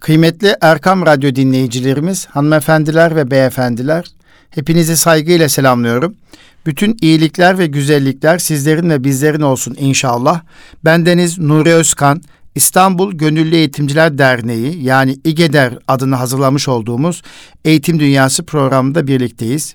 Kıymetli Erkam Radyo dinleyicilerimiz, hanımefendiler ve beyefendiler, hepinizi saygıyla selamlıyorum. Bütün iyilikler ve güzellikler sizlerin ve bizlerin olsun inşallah. Bendeniz Nuri Özkan, İstanbul Gönüllü Eğitimciler Derneği yani İGEDER adını hazırlamış olduğumuz Eğitim Dünyası programında birlikteyiz.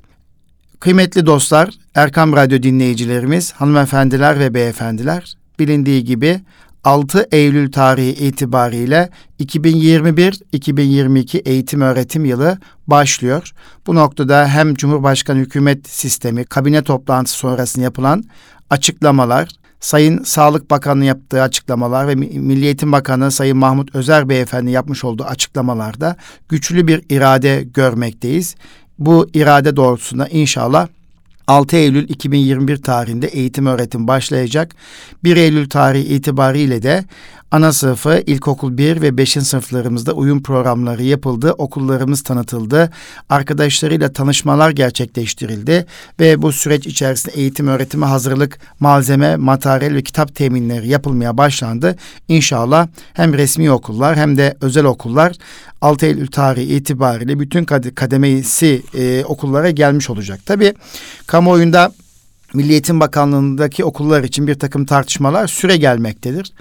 Kıymetli dostlar, Erkam Radyo dinleyicilerimiz, hanımefendiler ve beyefendiler, bilindiği gibi 6 Eylül tarihi itibariyle 2021-2022 eğitim öğretim yılı başlıyor. Bu noktada hem Cumhurbaşkanı hükümet sistemi kabine toplantısı sonrasında yapılan açıklamalar, Sayın Sağlık Bakanı yaptığı açıklamalar ve Milli Eğitim Bakanı Sayın Mahmut Özer Beyefendi yapmış olduğu açıklamalarda güçlü bir irade görmekteyiz. Bu irade doğrultusunda inşallah 6 Eylül 2021 tarihinde eğitim öğretim başlayacak. 1 Eylül tarihi itibariyle de ana sınıfı ilkokul 1 ve 5. sınıflarımızda uyum programları yapıldı. Okullarımız tanıtıldı. Arkadaşlarıyla tanışmalar gerçekleştirildi ve bu süreç içerisinde eğitim öğretime hazırlık, malzeme, materyal ve kitap teminleri yapılmaya başlandı. İnşallah hem resmi okullar hem de özel okullar 6 Eylül tarihi itibariyle bütün kademesi e, okullara gelmiş olacak. Tabii kamuoyunda Milli Eğitim Bakanlığı'ndaki okullar için bir takım tartışmalar süre gelmektedir.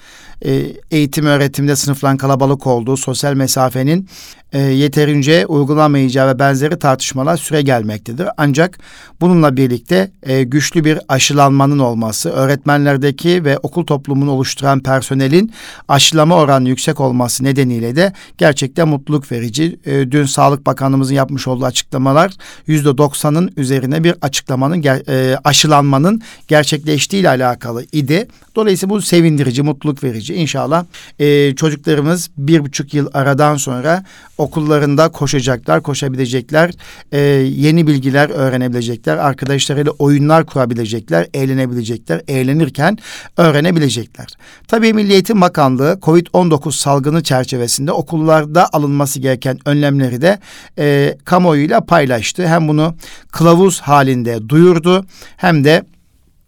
E, eğitim öğretimde sınıfların kalabalık olduğu, sosyal mesafenin e, yeterince uygulanmayacağı ve benzeri tartışmalar süre gelmektedir. Ancak bununla birlikte e, güçlü bir aşılanmanın olması, öğretmenlerdeki ve okul toplumunu oluşturan personelin aşılama oranı yüksek olması nedeniyle de gerçekten mutluluk verici. E, dün Sağlık Bakanlığımızın yapmış olduğu açıklamalar yüzde doksanın üzerine bir açıklamanın e, aşılanmanın gerçekleştiği ile alakalı idi. Dolayısıyla bu sevindirici, mutluluk verici. İnşallah e, çocuklarımız bir buçuk yıl aradan sonra okullarında koşacaklar, koşabilecekler, e, yeni bilgiler öğrenebilecekler, arkadaşlarıyla oyunlar kurabilecekler, eğlenebilecekler, eğlenirken öğrenebilecekler. Tabii Milli Eğitim Bakanlığı COVID-19 salgını çerçevesinde okullarda alınması gereken önlemleri de e, kamuoyuyla paylaştı. Hem bunu kılavuz halinde duyurdu hem de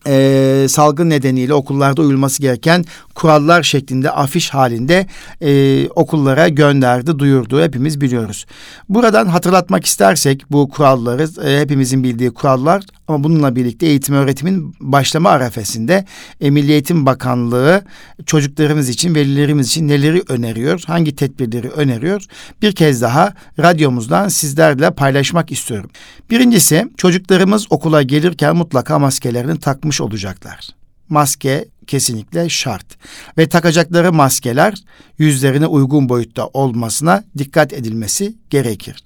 e, salgın nedeniyle okullarda uyulması gereken kurallar şeklinde afiş halinde e, okullara gönderdi, duyurdu. Hepimiz biliyoruz. Buradan hatırlatmak istersek bu kuralları e, hepimizin bildiği kurallar ama bununla birlikte eğitim öğretimin başlama arefesinde e, Milli Eğitim Bakanlığı çocuklarımız için, velilerimiz için neleri öneriyor, hangi tedbirleri öneriyor? Bir kez daha radyomuzdan sizlerle paylaşmak istiyorum. Birincisi çocuklarımız okula gelirken mutlaka maskelerini takmış olacaklar. Maske kesinlikle şart. Ve takacakları maskeler yüzlerine uygun boyutta olmasına dikkat edilmesi gerekir.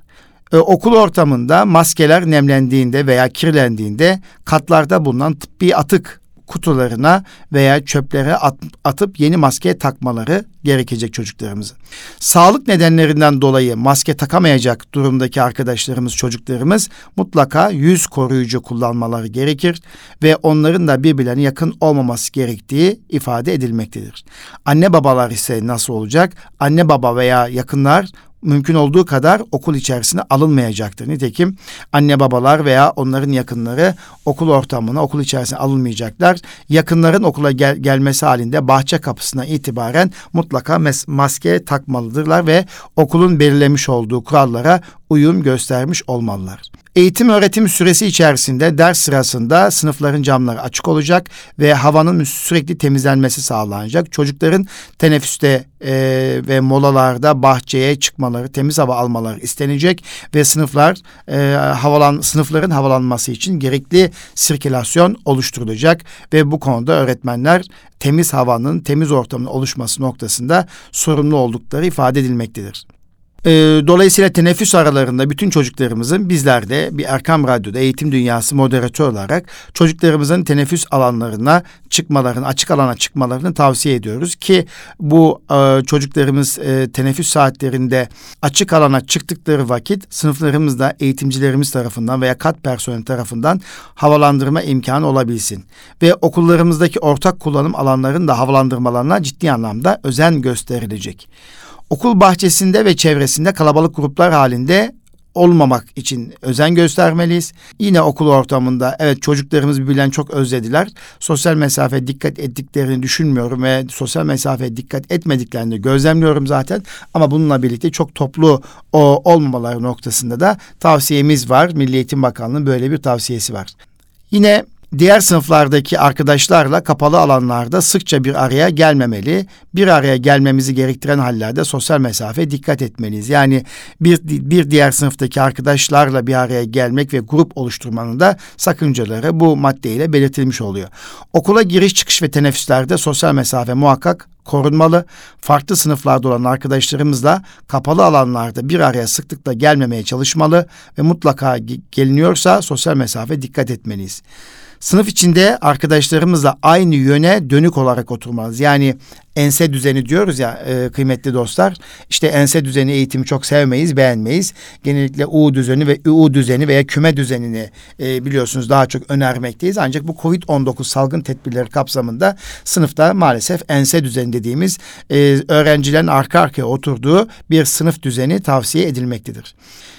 Ee, okul ortamında maskeler nemlendiğinde veya kirlendiğinde katlarda bulunan tıbbi atık kutularına veya çöplere at, atıp yeni maske takmaları gerekecek çocuklarımızın. Sağlık nedenlerinden dolayı maske takamayacak durumdaki arkadaşlarımız, çocuklarımız mutlaka yüz koruyucu kullanmaları gerekir ve onların da birbirlerine yakın olmaması gerektiği ifade edilmektedir. Anne babalar ise nasıl olacak? Anne baba veya yakınlar mümkün olduğu kadar okul içerisine alınmayacaktır. Nitekim anne babalar veya onların yakınları okul ortamına, okul içerisine alınmayacaklar. Yakınların okula gel gelmesi halinde bahçe kapısına itibaren mutlaka maske takmalıdırlar ve okulun belirlemiş olduğu kurallara uyum göstermiş olmalılar. Eğitim öğretim süresi içerisinde ders sırasında sınıfların camları açık olacak ve havanın sürekli temizlenmesi sağlanacak. Çocukların teneffüste e, ve molalarda bahçeye çıkmaları, temiz hava almaları istenecek ve sınıflar e, havalan sınıfların havalanması için gerekli sirkülasyon oluşturulacak ve bu konuda öğretmenler temiz havanın, temiz ortamın oluşması noktasında sorumlu oldukları ifade edilmektedir. E, dolayısıyla teneffüs aralarında bütün çocuklarımızın bizler de bir Erkam Radyo'da eğitim dünyası moderatör olarak çocuklarımızın teneffüs alanlarına çıkmalarını, açık alana çıkmalarını tavsiye ediyoruz ki bu e, çocuklarımız e, teneffüs saatlerinde açık alana çıktıkları vakit sınıflarımızda eğitimcilerimiz tarafından veya kat personel tarafından havalandırma imkanı olabilsin. Ve okullarımızdaki ortak kullanım alanlarının da havalandırmalarına ciddi anlamda özen gösterilecek. Okul bahçesinde ve çevresinde kalabalık gruplar halinde olmamak için özen göstermeliyiz. Yine okul ortamında evet çocuklarımız birbirlerini çok özlediler. Sosyal mesafe dikkat ettiklerini düşünmüyorum ve sosyal mesafe dikkat etmediklerini gözlemliyorum zaten. Ama bununla birlikte çok toplu o olmamaları noktasında da tavsiyemiz var. Milli Eğitim Bakanlığı'nın böyle bir tavsiyesi var. Yine diğer sınıflardaki arkadaşlarla kapalı alanlarda sıkça bir araya gelmemeli. Bir araya gelmemizi gerektiren hallerde sosyal mesafe dikkat etmeliyiz. Yani bir, bir diğer sınıftaki arkadaşlarla bir araya gelmek ve grup oluşturmanın da sakıncaları bu maddeyle belirtilmiş oluyor. Okula giriş çıkış ve teneffüslerde sosyal mesafe muhakkak korunmalı. Farklı sınıflarda olan arkadaşlarımızla kapalı alanlarda bir araya sıklıkla gelmemeye çalışmalı ve mutlaka geliniyorsa sosyal mesafe dikkat etmeliyiz. Sınıf içinde arkadaşlarımızla aynı yöne dönük olarak oturmalıyız. Yani ense düzeni diyoruz ya e, kıymetli dostlar. İşte ense düzeni eğitimi çok sevmeyiz, beğenmeyiz. Genellikle U düzeni ve U düzeni veya küme düzenini e, biliyorsunuz daha çok önermekteyiz. Ancak bu Covid-19 salgın tedbirleri kapsamında sınıfta maalesef ense düzeni dediğimiz e, öğrencilerin arka arkaya oturduğu bir sınıf düzeni tavsiye edilmektedir.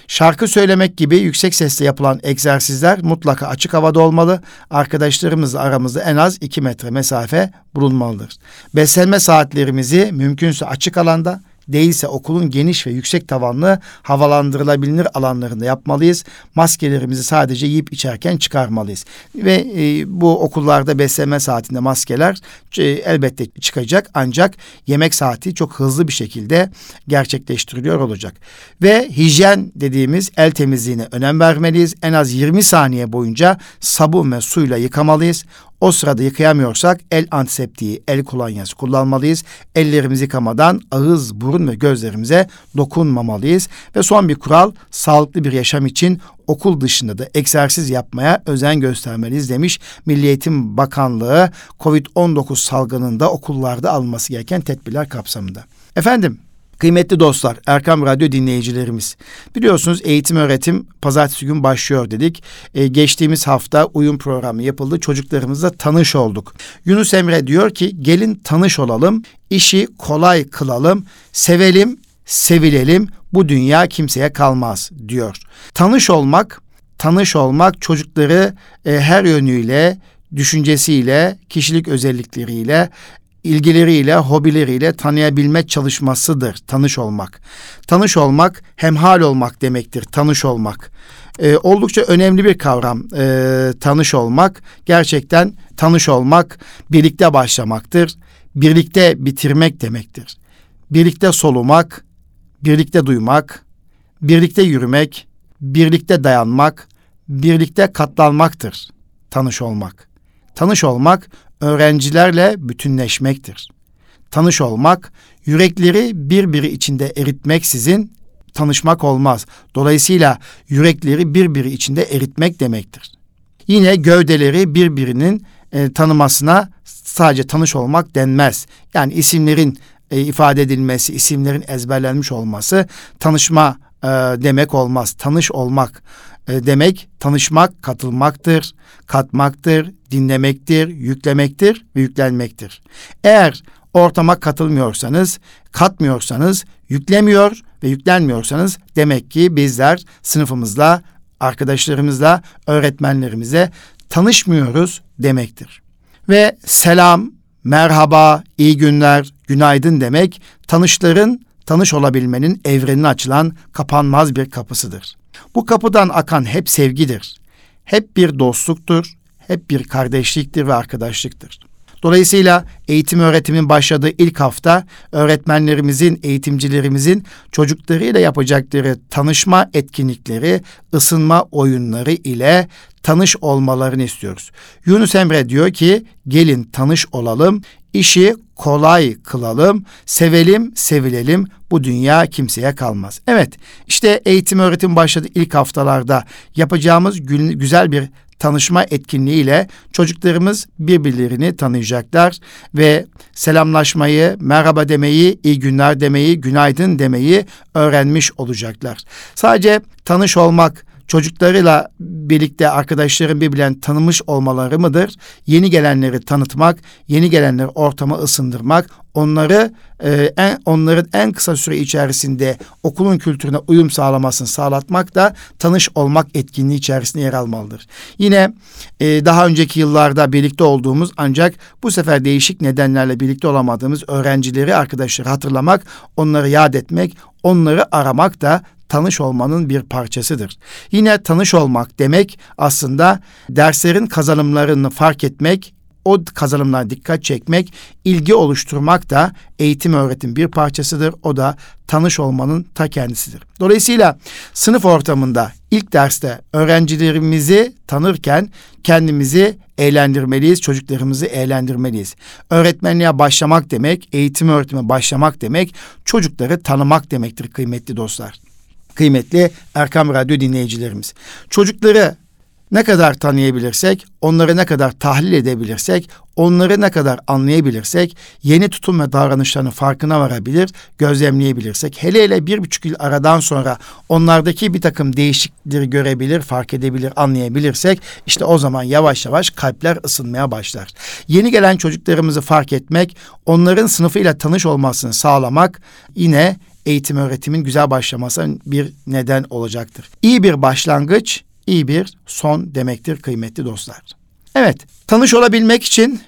Şarkı söylemek gibi yüksek sesle yapılan egzersizler mutlaka açık havada olmalı. Arkadaşlarımızla aramızda en az iki metre mesafe bulunmalıdır. Beslenme saatlerimizi mümkünse açık alanda değilse okulun geniş ve yüksek tavanlı havalandırılabilir alanlarında yapmalıyız. Maskelerimizi sadece yiyip içerken çıkarmalıyız. Ve e, bu okullarda beslenme saatinde maskeler e, elbette çıkacak ancak yemek saati çok hızlı bir şekilde gerçekleştiriliyor olacak. Ve hijyen dediğimiz el temizliğine önem vermeliyiz. En az 20 saniye boyunca sabun ve suyla yıkamalıyız. O sırada yıkayamıyorsak el antiseptiği, el kolonyası kullanmalıyız. Ellerimizi yıkamadan ağız, burun ve gözlerimize dokunmamalıyız. Ve son bir kural sağlıklı bir yaşam için okul dışında da egzersiz yapmaya özen göstermeliyiz demiş Milli Eğitim Bakanlığı Covid-19 salgınında okullarda alınması gereken tedbirler kapsamında. Efendim Kıymetli dostlar, Erkam Radyo dinleyicilerimiz. Biliyorsunuz eğitim öğretim pazartesi gün başlıyor dedik. Ee, geçtiğimiz hafta uyum programı yapıldı. Çocuklarımızla tanış olduk. Yunus Emre diyor ki gelin tanış olalım, işi kolay kılalım, sevelim, sevilelim. Bu dünya kimseye kalmaz diyor. Tanış olmak, tanış olmak çocukları e, her yönüyle düşüncesiyle, kişilik özellikleriyle ilgileriyle, hobileriyle tanıyabilme çalışmasıdır tanış olmak. Tanış olmak hemhal olmak demektir, tanış olmak. Ee, oldukça önemli bir kavram ee, tanış olmak. Gerçekten tanış olmak birlikte başlamaktır, birlikte bitirmek demektir. Birlikte solumak, birlikte duymak, birlikte yürümek, birlikte dayanmak, birlikte katlanmaktır tanış olmak. Tanış olmak öğrencilerle bütünleşmektir. Tanış olmak, yürekleri birbiri içinde eritmek sizin tanışmak olmaz. Dolayısıyla yürekleri birbiri içinde eritmek demektir. Yine gövdeleri birbirinin e, tanımasına sadece tanış olmak denmez. Yani isimlerin e, ifade edilmesi, isimlerin ezberlenmiş olması tanışma e, demek olmaz. Tanış olmak e, demek tanışmak, katılmaktır, katmaktır, dinlemektir, yüklemektir ve yüklenmektir. Eğer ortama katılmıyorsanız, katmıyorsanız, yüklemiyor ve yüklenmiyorsanız demek ki bizler sınıfımızla, arkadaşlarımızla, öğretmenlerimize tanışmıyoruz demektir. Ve selam, merhaba, iyi günler, günaydın demek tanışların tanış olabilmenin evrenine açılan kapanmaz bir kapısıdır. Bu kapıdan akan hep sevgidir. Hep bir dostluktur, hep bir kardeşliktir ve arkadaşlıktır. Dolayısıyla eğitim öğretimin başladığı ilk hafta öğretmenlerimizin, eğitimcilerimizin çocuklarıyla yapacakları tanışma etkinlikleri, ısınma oyunları ile tanış olmalarını istiyoruz. Yunus Emre diyor ki gelin tanış olalım, işi kolay kılalım, sevelim, sevilelim. Bu dünya kimseye kalmaz. Evet, işte eğitim öğretim başladı ilk haftalarda yapacağımız güzel bir tanışma etkinliğiyle çocuklarımız birbirlerini tanıyacaklar ve selamlaşmayı, merhaba demeyi, iyi günler demeyi, günaydın demeyi öğrenmiş olacaklar. Sadece tanış olmak çocuklarıyla birlikte arkadaşların birbirlerini tanımış olmaları mıdır? Yeni gelenleri tanıtmak, yeni gelenleri ortama ısındırmak, onları e, en onların en kısa süre içerisinde okulun kültürüne uyum sağlamasını sağlatmak da tanış olmak etkinliği içerisinde yer almalıdır. Yine e, daha önceki yıllarda birlikte olduğumuz ancak bu sefer değişik nedenlerle birlikte olamadığımız öğrencileri, arkadaşları hatırlamak, onları yad etmek, onları aramak da tanış olmanın bir parçasıdır. Yine tanış olmak demek aslında derslerin kazanımlarını fark etmek, o kazanımlara dikkat çekmek, ilgi oluşturmak da eğitim öğretim bir parçasıdır. O da tanış olmanın ta kendisidir. Dolayısıyla sınıf ortamında ilk derste öğrencilerimizi tanırken kendimizi eğlendirmeliyiz, çocuklarımızı eğlendirmeliyiz. Öğretmenliğe başlamak demek, eğitim öğretime başlamak demek, çocukları tanımak demektir kıymetli dostlar. Kıymetli Erkam Radyo dinleyicilerimiz. Çocukları ne kadar tanıyabilirsek, onları ne kadar tahlil edebilirsek, onları ne kadar anlayabilirsek, yeni tutum ve davranışlarının farkına varabilir, gözlemleyebilirsek, hele hele bir buçuk yıl aradan sonra onlardaki bir takım değişiklikleri görebilir, fark edebilir, anlayabilirsek, işte o zaman yavaş yavaş kalpler ısınmaya başlar. Yeni gelen çocuklarımızı fark etmek, onların sınıfıyla tanış olmasını sağlamak yine eğitim öğretimin güzel başlamasına bir neden olacaktır. İyi bir başlangıç iyi bir son demektir kıymetli dostlar. Evet, tanış olabilmek için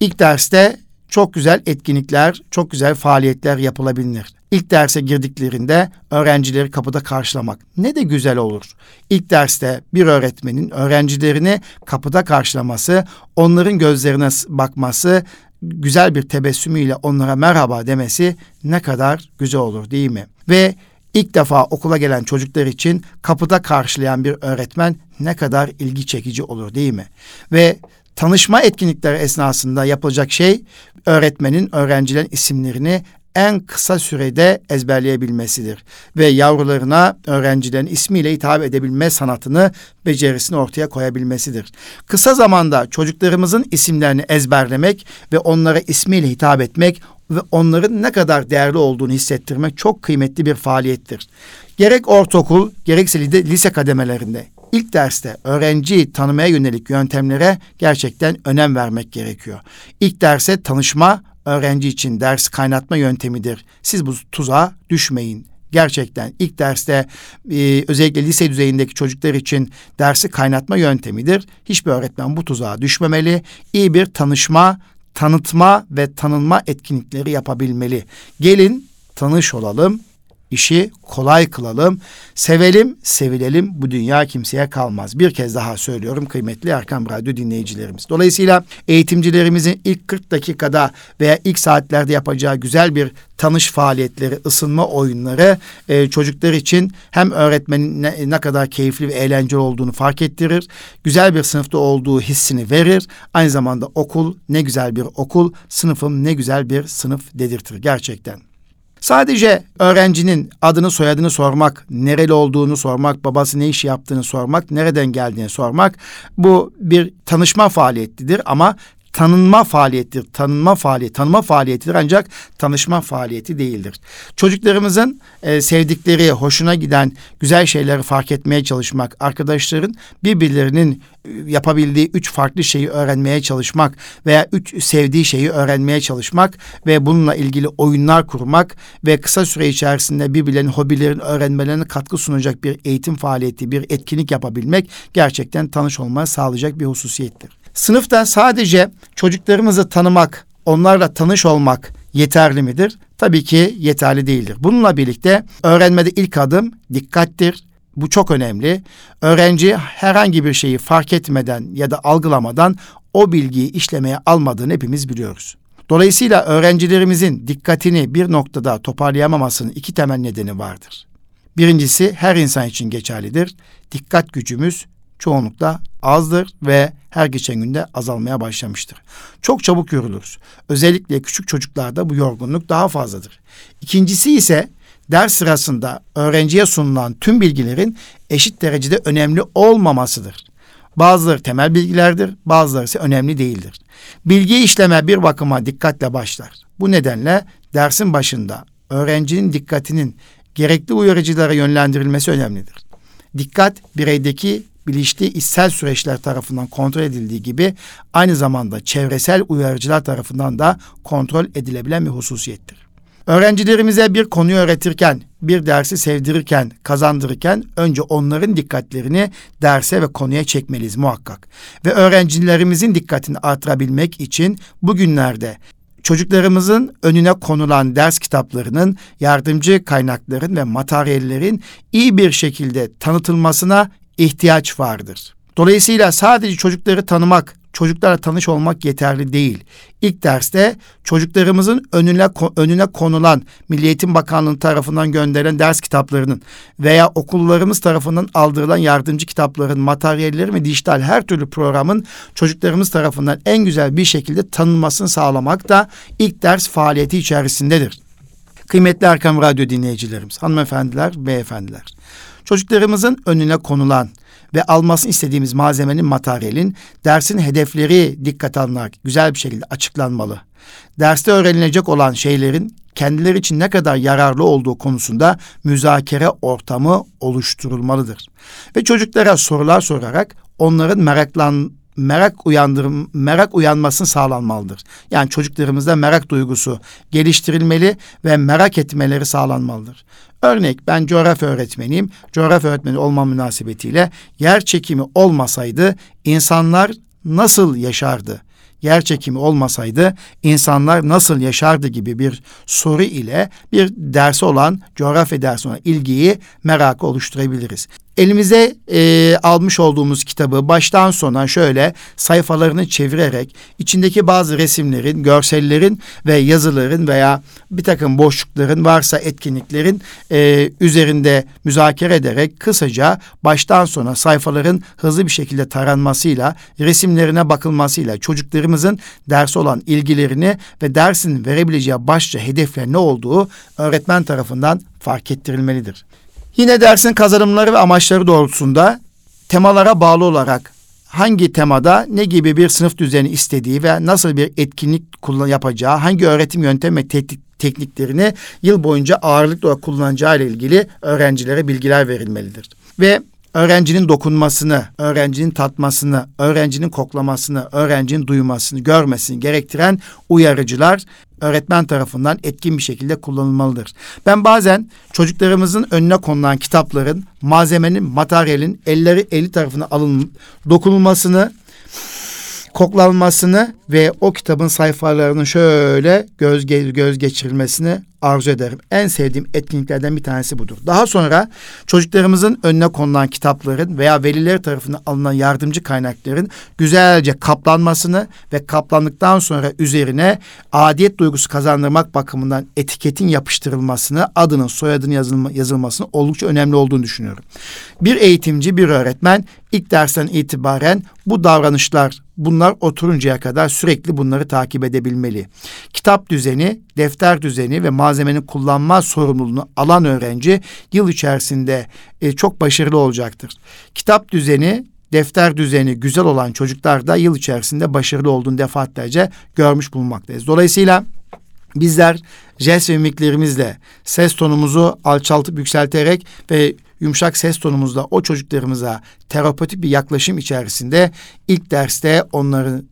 ilk derste çok güzel etkinlikler, çok güzel faaliyetler yapılabilir. İlk derse girdiklerinde öğrencileri kapıda karşılamak ne de güzel olur. İlk derste bir öğretmenin öğrencilerini kapıda karşılaması, onların gözlerine bakması, güzel bir tebessümüyle onlara merhaba demesi ne kadar güzel olur değil mi? Ve İlk defa okula gelen çocuklar için kapıda karşılayan bir öğretmen ne kadar ilgi çekici olur değil mi? Ve tanışma etkinlikleri esnasında yapılacak şey öğretmenin öğrencilerin isimlerini en kısa sürede ezberleyebilmesidir ve yavrularına öğrencilerin ismiyle hitap edebilme sanatını, becerisini ortaya koyabilmesidir. Kısa zamanda çocuklarımızın isimlerini ezberlemek ve onlara ismiyle hitap etmek ve onların ne kadar değerli olduğunu hissettirmek çok kıymetli bir faaliyettir. Gerek ortaokul gerekse lise kademelerinde ilk derste öğrenciyi tanımaya yönelik yöntemlere gerçekten önem vermek gerekiyor. İlk derse tanışma öğrenci için ders kaynatma yöntemidir. Siz bu tuzağa düşmeyin. Gerçekten ilk derste e, özellikle lise düzeyindeki çocuklar için dersi kaynatma yöntemidir. Hiçbir öğretmen bu tuzağa düşmemeli. İyi bir tanışma, tanıtma ve tanınma etkinlikleri yapabilmeli. Gelin tanış olalım, işi kolay kılalım. Sevelim, sevilelim. Bu dünya kimseye kalmaz. Bir kez daha söylüyorum kıymetli Erkam Radyo dinleyicilerimiz. Dolayısıyla eğitimcilerimizin ilk 40 dakikada veya ilk saatlerde yapacağı güzel bir tanış faaliyetleri, ısınma oyunları e, çocuklar için hem öğretmenin ne, ne kadar keyifli ve eğlenceli olduğunu fark ettirir. Güzel bir sınıfta olduğu hissini verir. Aynı zamanda okul ne güzel bir okul, sınıfım ne güzel bir sınıf dedirtir gerçekten. Sadece öğrencinin adını soyadını sormak, nereli olduğunu sormak, babası ne iş yaptığını sormak, nereden geldiğini sormak bu bir tanışma faaliyetidir. Ama tanınma faaliyetidir. Tanınma faaliyeti, tanıma faaliyetidir ancak tanışma faaliyeti değildir. Çocuklarımızın e, sevdikleri, hoşuna giden güzel şeyleri fark etmeye çalışmak, arkadaşların birbirlerinin e, yapabildiği üç farklı şeyi öğrenmeye çalışmak veya üç sevdiği şeyi öğrenmeye çalışmak ve bununla ilgili oyunlar kurmak ve kısa süre içerisinde birbirlerinin hobilerini öğrenmelerine katkı sunacak bir eğitim faaliyeti, bir etkinlik yapabilmek gerçekten tanış olmayı sağlayacak bir hususiyettir. Sınıfta sadece çocuklarımızı tanımak, onlarla tanış olmak yeterli midir? Tabii ki yeterli değildir. Bununla birlikte öğrenmede ilk adım dikkattir. Bu çok önemli. Öğrenci herhangi bir şeyi fark etmeden ya da algılamadan o bilgiyi işlemeye almadığını hepimiz biliyoruz. Dolayısıyla öğrencilerimizin dikkatini bir noktada toparlayamamasının iki temel nedeni vardır. Birincisi her insan için geçerlidir. Dikkat gücümüz çoğunlukla azdır ve her geçen günde azalmaya başlamıştır. Çok çabuk yoruluruz. Özellikle küçük çocuklarda bu yorgunluk daha fazladır. İkincisi ise ders sırasında öğrenciye sunulan tüm bilgilerin eşit derecede önemli olmamasıdır. Bazıları temel bilgilerdir, bazıları ise önemli değildir. Bilgi işleme bir bakıma dikkatle başlar. Bu nedenle dersin başında öğrencinin dikkatinin gerekli uyarıcılara yönlendirilmesi önemlidir. Dikkat bireydeki bilinçli içsel süreçler tarafından kontrol edildiği gibi aynı zamanda çevresel uyarıcılar tarafından da kontrol edilebilen bir hususiyettir. Öğrencilerimize bir konuyu öğretirken, bir dersi sevdirirken, kazandırırken önce onların dikkatlerini derse ve konuya çekmeliyiz muhakkak. Ve öğrencilerimizin dikkatini artırabilmek için bugünlerde çocuklarımızın önüne konulan ders kitaplarının, yardımcı kaynakların ve materyallerin iyi bir şekilde tanıtılmasına ihtiyaç vardır. Dolayısıyla sadece çocukları tanımak, çocuklarla tanış olmak yeterli değil. İlk derste çocuklarımızın önüne önüne konulan Milli Eğitim Bakanlığı tarafından gönderilen ders kitaplarının veya okullarımız tarafından aldırılan yardımcı kitapların, materyalleri ve dijital her türlü programın çocuklarımız tarafından en güzel bir şekilde tanınmasını sağlamak da ilk ders faaliyeti içerisindedir. Kıymetli Erkam Radyo dinleyicilerimiz, hanımefendiler, beyefendiler. Çocuklarımızın önüne konulan ve almasını istediğimiz malzemenin materyalin dersin hedefleri dikkat alınarak güzel bir şekilde açıklanmalı. Derste öğrenilecek olan şeylerin kendileri için ne kadar yararlı olduğu konusunda müzakere ortamı oluşturulmalıdır. Ve çocuklara sorular sorarak onların meraklan merak uyandırım merak uyanmasını sağlanmalıdır. Yani çocuklarımızda merak duygusu geliştirilmeli ve merak etmeleri sağlanmalıdır. Örnek ben coğrafya öğretmeniyim. Coğrafya öğretmeni olma münasebetiyle yer çekimi olmasaydı insanlar nasıl yaşardı? yer çekimi olmasaydı insanlar nasıl yaşardı gibi bir soru ile bir dersi olan coğrafya dersi olan ilgiyi merakı oluşturabiliriz elimize e, almış olduğumuz kitabı baştan sona şöyle sayfalarını çevirerek içindeki bazı resimlerin, görsellerin ve yazıların veya bir takım boşlukların varsa etkinliklerin e, üzerinde müzakere ederek kısaca baştan sona sayfaların hızlı bir şekilde taranmasıyla, resimlerine bakılmasıyla çocuklarımızın dersi olan ilgilerini ve dersin verebileceği başça hedefler ne olduğu öğretmen tarafından fark ettirilmelidir. Yine dersin kazanımları ve amaçları doğrultusunda temalara bağlı olarak hangi temada ne gibi bir sınıf düzeni istediği ve nasıl bir etkinlik kullan yapacağı, hangi öğretim yöntemi ve teknik, tekniklerini yıl boyunca ağırlıklı olarak kullanacağı ile ilgili öğrencilere bilgiler verilmelidir. Ve öğrencinin dokunmasını, öğrencinin tatmasını, öğrencinin koklamasını, öğrencinin duymasını, görmesini gerektiren uyarıcılar öğretmen tarafından etkin bir şekilde kullanılmalıdır. Ben bazen çocuklarımızın önüne konulan kitapların, malzemenin, materyalin elleri eli tarafına alınıp dokunulmasını, koklanmasını ve o kitabın sayfalarının şöyle göz göz geçirilmesini arzu ederim. En sevdiğim etkinliklerden bir tanesi budur. Daha sonra çocuklarımızın önüne konulan kitapların veya veliler tarafından alınan yardımcı kaynakların güzelce kaplanmasını ve kaplandıktan sonra üzerine adiyet duygusu kazandırmak bakımından etiketin yapıştırılmasını, adının, soyadının yazılma, yazılmasını oldukça önemli olduğunu düşünüyorum. Bir eğitimci, bir öğretmen ilk dersten itibaren bu davranışlar bunlar oturuncaya kadar sürekli bunları takip edebilmeli. Kitap düzeni, defter düzeni ve malzemenin kullanma sorumluluğunu alan öğrenci yıl içerisinde e, çok başarılı olacaktır. Kitap düzeni defter düzeni güzel olan çocuklar da yıl içerisinde başarılı olduğunu defaatlerce görmüş bulunmaktayız. Dolayısıyla bizler jest ve mimiklerimizle ses tonumuzu alçaltıp yükselterek ve yumuşak ses tonumuzla o çocuklarımıza terapetik bir yaklaşım içerisinde ilk derste onların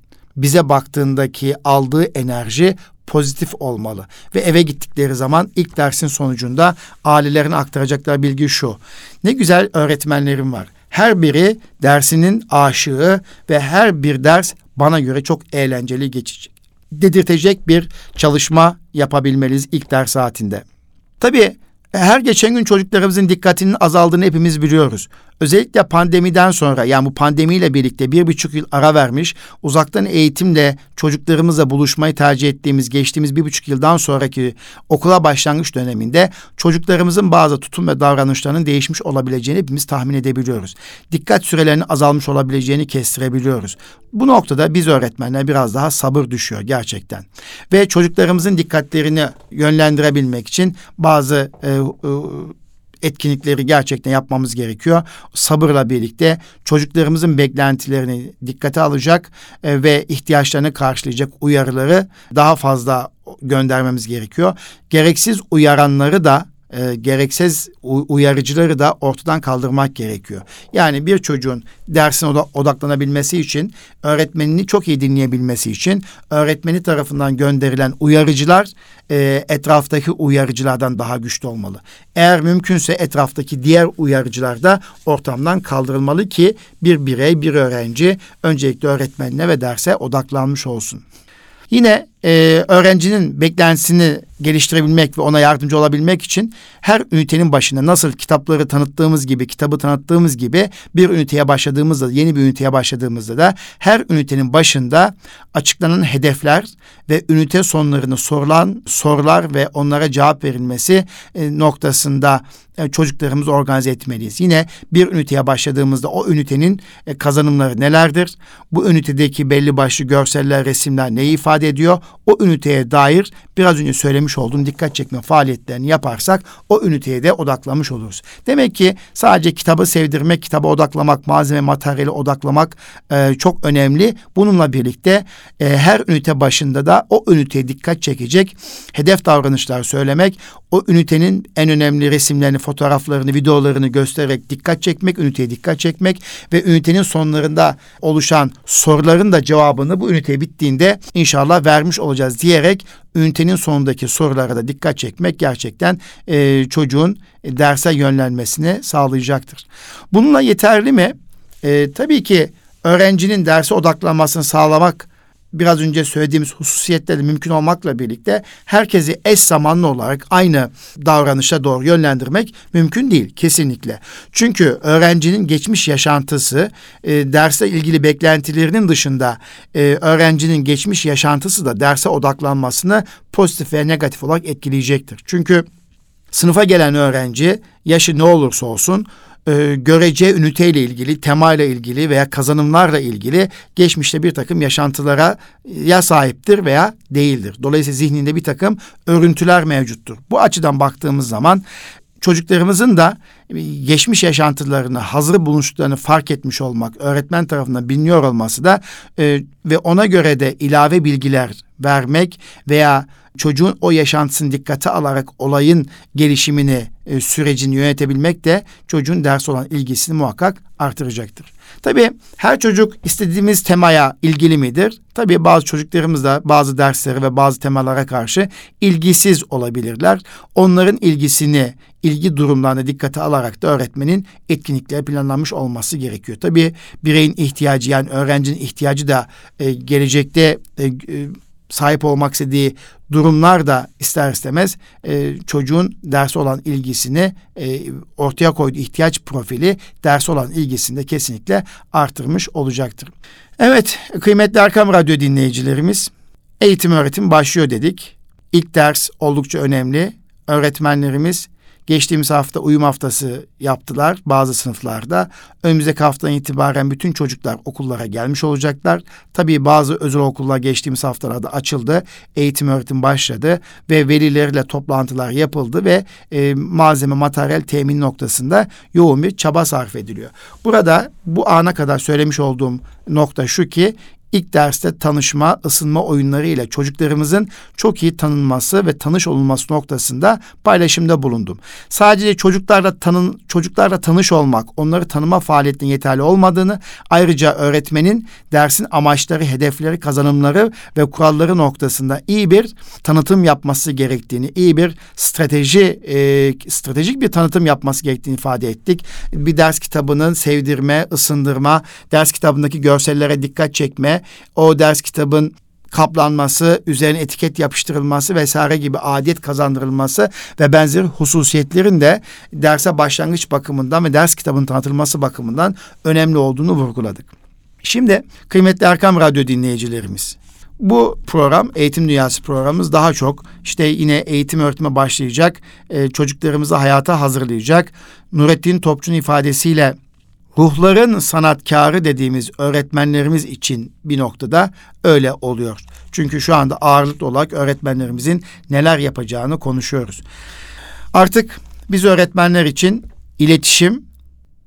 bize baktığındaki aldığı enerji pozitif olmalı. Ve eve gittikleri zaman ilk dersin sonucunda ailelerine aktaracakları bilgi şu. Ne güzel öğretmenlerim var. Her biri dersinin aşığı ve her bir ders bana göre çok eğlenceli geçecek. Dedirtecek bir çalışma yapabilmeliyiz ilk ders saatinde. Tabii her geçen gün çocuklarımızın dikkatinin azaldığını hepimiz biliyoruz. Özellikle pandemiden sonra yani bu pandemiyle birlikte bir buçuk yıl ara vermiş, uzaktan eğitimle çocuklarımızla buluşmayı tercih ettiğimiz geçtiğimiz bir buçuk yıldan sonraki okula başlangıç döneminde çocuklarımızın bazı tutum ve davranışlarının değişmiş olabileceğini hepimiz tahmin edebiliyoruz. Dikkat sürelerinin azalmış olabileceğini kestirebiliyoruz. Bu noktada biz öğretmenler biraz daha sabır düşüyor gerçekten. Ve çocuklarımızın dikkatlerini yönlendirebilmek için bazı e, e, etkinlikleri gerçekten yapmamız gerekiyor. Sabırla birlikte çocuklarımızın beklentilerini dikkate alacak e, ve ihtiyaçlarını karşılayacak uyarıları daha fazla göndermemiz gerekiyor. Gereksiz uyaranları da e, gereksiz uyarıcıları da ortadan kaldırmak gerekiyor. Yani bir çocuğun dersine odaklanabilmesi için, öğretmenini çok iyi dinleyebilmesi için öğretmeni tarafından gönderilen uyarıcılar e, etraftaki uyarıcılardan daha güçlü olmalı. Eğer mümkünse etraftaki diğer uyarıcılar da ortamdan kaldırılmalı ki bir birey, bir öğrenci öncelikle öğretmenine ve derse odaklanmış olsun. Yine e, öğrencinin beklentisini geliştirebilmek ve ona yardımcı olabilmek için her ünitenin başında nasıl kitapları tanıttığımız gibi, kitabı tanıttığımız gibi bir üniteye başladığımızda, yeni bir üniteye başladığımızda da her ünitenin başında açıklanan hedefler ve ünite sonlarını sorulan sorular ve onlara cevap verilmesi e, noktasında e, çocuklarımızı organize etmeliyiz. Yine bir üniteye başladığımızda o ünitenin e, kazanımları nelerdir? Bu ünitedeki belli başlı görseller, resimler neyi ifade ediyor? O üniteye dair biraz önce söylemiş olduğum dikkat çekme faaliyetlerini yaparsak o üniteye de odaklamış oluruz. Demek ki sadece kitabı sevdirmek, kitaba odaklamak, malzeme, materyali odaklamak e, çok önemli. Bununla birlikte e, her ünite başında da o üniteye dikkat çekecek hedef davranışlar söylemek, o ünitenin en önemli resimlerini, fotoğraflarını, videolarını göstererek dikkat çekmek, üniteye dikkat çekmek ve ünitenin sonlarında oluşan soruların da cevabını bu ünite bittiğinde inşallah vermiş olacağız diyerek ünitenin sonundaki sorulara da dikkat çekmek gerçekten e, çocuğun derse yönlenmesini sağlayacaktır. Bununla yeterli mi? E, tabii ki öğrencinin derse odaklanmasını sağlamak biraz önce söylediğimiz hususiyetleri mümkün olmakla birlikte herkesi eş zamanlı olarak aynı davranışa doğru yönlendirmek mümkün değil kesinlikle. Çünkü öğrencinin geçmiş yaşantısı e, derse ilgili beklentilerinin dışında e, öğrencinin geçmiş yaşantısı da derse odaklanmasını pozitif ve negatif olarak etkileyecektir. Çünkü sınıfa gelen öğrenci yaşı ne olursa olsun e, görece üniteyle ilgili, temayla ilgili veya kazanımlarla ilgili geçmişte bir takım yaşantılara ya sahiptir veya değildir. Dolayısıyla zihninde bir takım örüntüler mevcuttur. Bu açıdan baktığımız zaman çocuklarımızın da geçmiş yaşantılarını, hazır buluştuklarını fark etmiş olmak, öğretmen tarafından biliniyor olması da e, ve ona göre de ilave bilgiler vermek veya çocuğun o yaşantısını dikkate alarak olayın gelişimini, e, sürecini yönetebilmek de çocuğun ders olan ilgisini muhakkak artıracaktır. Tabii her çocuk istediğimiz temaya ilgili midir? Tabii bazı çocuklarımız da bazı derslere ve bazı temalara karşı ilgisiz olabilirler. Onların ilgisini, ilgi durumlarına dikkate alarak da öğretmenin etkinlikleri planlanmış olması gerekiyor. Tabii bireyin ihtiyacı yani öğrencinin ihtiyacı da e, gelecekte e, e, sahip olmak istediği durumlar da ister istemez e, çocuğun ders olan ilgisini e, ortaya koyduğu ihtiyaç profili ders olan ilgisini de kesinlikle artırmış olacaktır. Evet kıymetli Erkam Radyo dinleyicilerimiz eğitim öğretim başlıyor dedik. İlk ders oldukça önemli. Öğretmenlerimiz Geçtiğimiz hafta uyum haftası yaptılar bazı sınıflarda. Önümüzdeki haftadan itibaren bütün çocuklar okullara gelmiş olacaklar. Tabii bazı özel okullar geçtiğimiz haftalarda açıldı. Eğitim öğretim başladı ve velilerle toplantılar yapıldı ve e, malzeme materyal temin noktasında yoğun bir çaba sarf ediliyor. Burada bu ana kadar söylemiş olduğum nokta şu ki ilk derste tanışma, ısınma oyunları ile çocuklarımızın çok iyi tanınması ve tanış olunması noktasında paylaşımda bulundum. Sadece çocuklarla tanın çocuklarla tanış olmak, onları tanıma faaliyetinin yeterli olmadığını, ayrıca öğretmenin dersin amaçları, hedefleri, kazanımları ve kuralları noktasında iyi bir tanıtım yapması gerektiğini, iyi bir strateji e, stratejik bir tanıtım yapması gerektiğini ifade ettik. Bir ders kitabının sevdirme, ısındırma, ders kitabındaki görsellere dikkat çekme, o ders kitabın kaplanması, üzerine etiket yapıştırılması vesaire gibi adet kazandırılması ve benzeri hususiyetlerin de derse başlangıç bakımından ve ders kitabının tanıtılması bakımından önemli olduğunu vurguladık. Şimdi kıymetli Erkam Radyo dinleyicilerimiz, bu program eğitim dünyası programımız daha çok işte yine eğitim öğretime başlayacak, e, çocuklarımızı hayata hazırlayacak. Nurettin Topçu'nun ifadesiyle ruhların sanatkarı dediğimiz öğretmenlerimiz için bir noktada öyle oluyor. Çünkü şu anda ağırlıklı olarak öğretmenlerimizin neler yapacağını konuşuyoruz. Artık biz öğretmenler için iletişim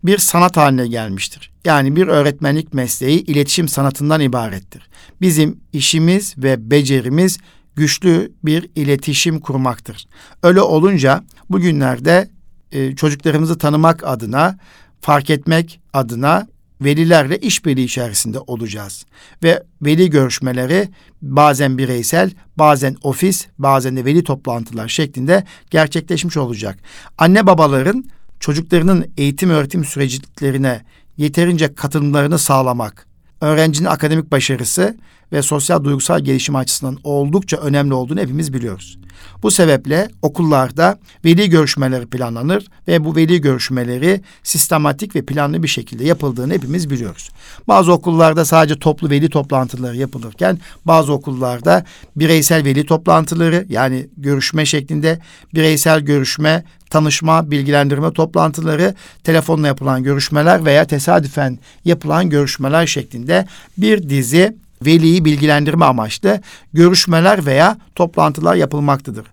bir sanat haline gelmiştir. Yani bir öğretmenlik mesleği iletişim sanatından ibarettir. Bizim işimiz ve becerimiz güçlü bir iletişim kurmaktır. Öyle olunca bugünlerde e, çocuklarımızı tanımak adına, fark etmek adına velilerle işbirliği içerisinde olacağız. Ve veli görüşmeleri bazen bireysel, bazen ofis, bazen de veli toplantılar şeklinde gerçekleşmiş olacak. Anne babaların çocuklarının eğitim öğretim süreçlerine yeterince katılımlarını sağlamak, öğrencinin akademik başarısı ve sosyal duygusal gelişim açısından oldukça önemli olduğunu hepimiz biliyoruz. Bu sebeple okullarda veli görüşmeleri planlanır ve bu veli görüşmeleri sistematik ve planlı bir şekilde yapıldığını hepimiz biliyoruz. Bazı okullarda sadece toplu veli toplantıları yapılırken bazı okullarda bireysel veli toplantıları yani görüşme şeklinde bireysel görüşme, tanışma, bilgilendirme toplantıları, telefonla yapılan görüşmeler veya tesadüfen yapılan görüşmeler şeklinde bir dizi veliyi bilgilendirme amaçlı görüşmeler veya toplantılar yapılmaktadır.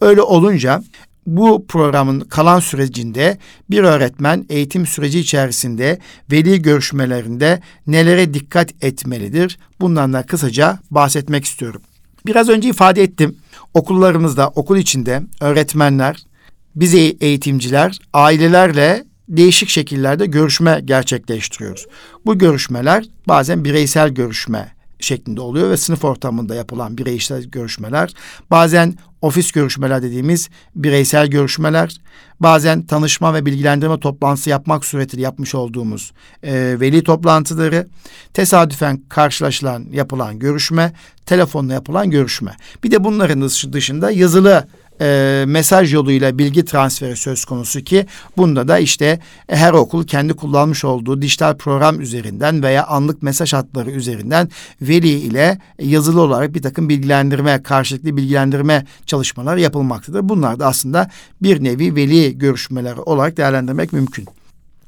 Öyle olunca bu programın kalan sürecinde bir öğretmen eğitim süreci içerisinde veli görüşmelerinde nelere dikkat etmelidir? Bundan da kısaca bahsetmek istiyorum. Biraz önce ifade ettim. Okullarımızda, okul içinde öğretmenler, biz eğitimciler ailelerle değişik şekillerde görüşme gerçekleştiriyoruz. Bu görüşmeler bazen bireysel görüşme şeklinde oluyor ve sınıf ortamında yapılan bireysel görüşmeler, bazen ofis görüşmeler dediğimiz bireysel görüşmeler, bazen tanışma ve bilgilendirme toplantısı yapmak suretiyle yapmış olduğumuz e, veli toplantıları, tesadüfen karşılaşılan yapılan görüşme, telefonla yapılan görüşme. Bir de bunların dışında yazılı e, mesaj yoluyla bilgi transferi söz konusu ki bunda da işte her okul kendi kullanmış olduğu dijital program üzerinden veya anlık mesaj hatları üzerinden veli ile yazılı olarak bir takım bilgilendirme, karşılıklı bilgilendirme çalışmaları yapılmaktadır. Bunlar da aslında bir nevi veli görüşmeleri olarak değerlendirmek mümkün.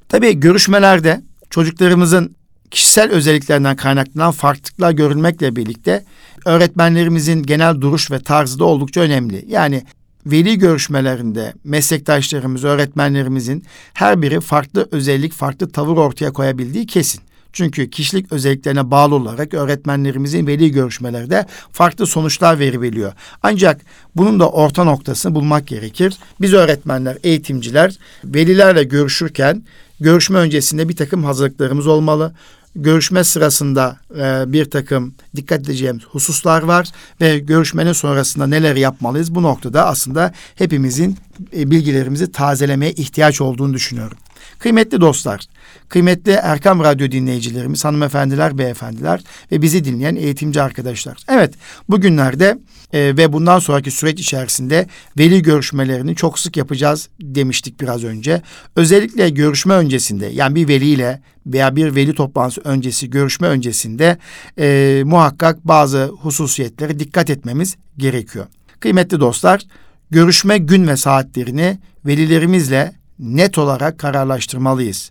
Tabii görüşmelerde çocuklarımızın kişisel özelliklerinden kaynaklanan farklılıklar görülmekle birlikte öğretmenlerimizin genel duruş ve tarzı da oldukça önemli. Yani veli görüşmelerinde meslektaşlarımız, öğretmenlerimizin her biri farklı özellik, farklı tavır ortaya koyabildiği kesin. Çünkü kişilik özelliklerine bağlı olarak öğretmenlerimizin veli görüşmelerde farklı sonuçlar veriliyor. Ancak bunun da orta noktasını bulmak gerekir. Biz öğretmenler, eğitimciler velilerle görüşürken görüşme öncesinde bir takım hazırlıklarımız olmalı görüşme sırasında e, bir takım dikkat edeceğimiz hususlar var ve görüşmenin sonrasında neler yapmalıyız? Bu noktada aslında hepimizin e, bilgilerimizi tazelemeye ihtiyaç olduğunu düşünüyorum. Kıymetli dostlar, kıymetli Erkam Radyo dinleyicilerimiz, hanımefendiler, beyefendiler ve bizi dinleyen eğitimci arkadaşlar. Evet, bugünlerde e, ve bundan sonraki süreç içerisinde veli görüşmelerini çok sık yapacağız demiştik biraz önce. Özellikle görüşme öncesinde yani bir veliyle veya bir veli toplantısı öncesi, görüşme öncesinde e, muhakkak bazı hususiyetlere dikkat etmemiz gerekiyor. Kıymetli dostlar, görüşme gün ve saatlerini velilerimizle net olarak kararlaştırmalıyız.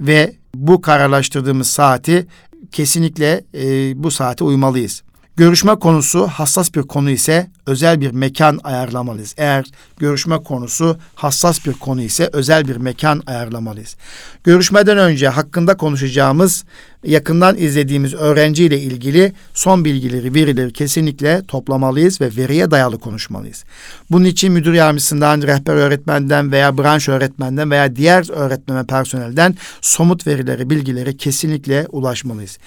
Ve bu kararlaştırdığımız saati kesinlikle e, bu saate uymalıyız. Görüşme konusu hassas bir konu ise özel bir mekan ayarlamalıyız. Eğer görüşme konusu hassas bir konu ise özel bir mekan ayarlamalıyız. Görüşmeden önce hakkında konuşacağımız yakından izlediğimiz öğrenciyle ilgili son bilgileri, verileri kesinlikle toplamalıyız ve veriye dayalı konuşmalıyız. Bunun için müdür yardımcısından, rehber öğretmenden veya branş öğretmenden veya diğer öğretmen personelden somut verileri, bilgileri kesinlikle ulaşmalıyız.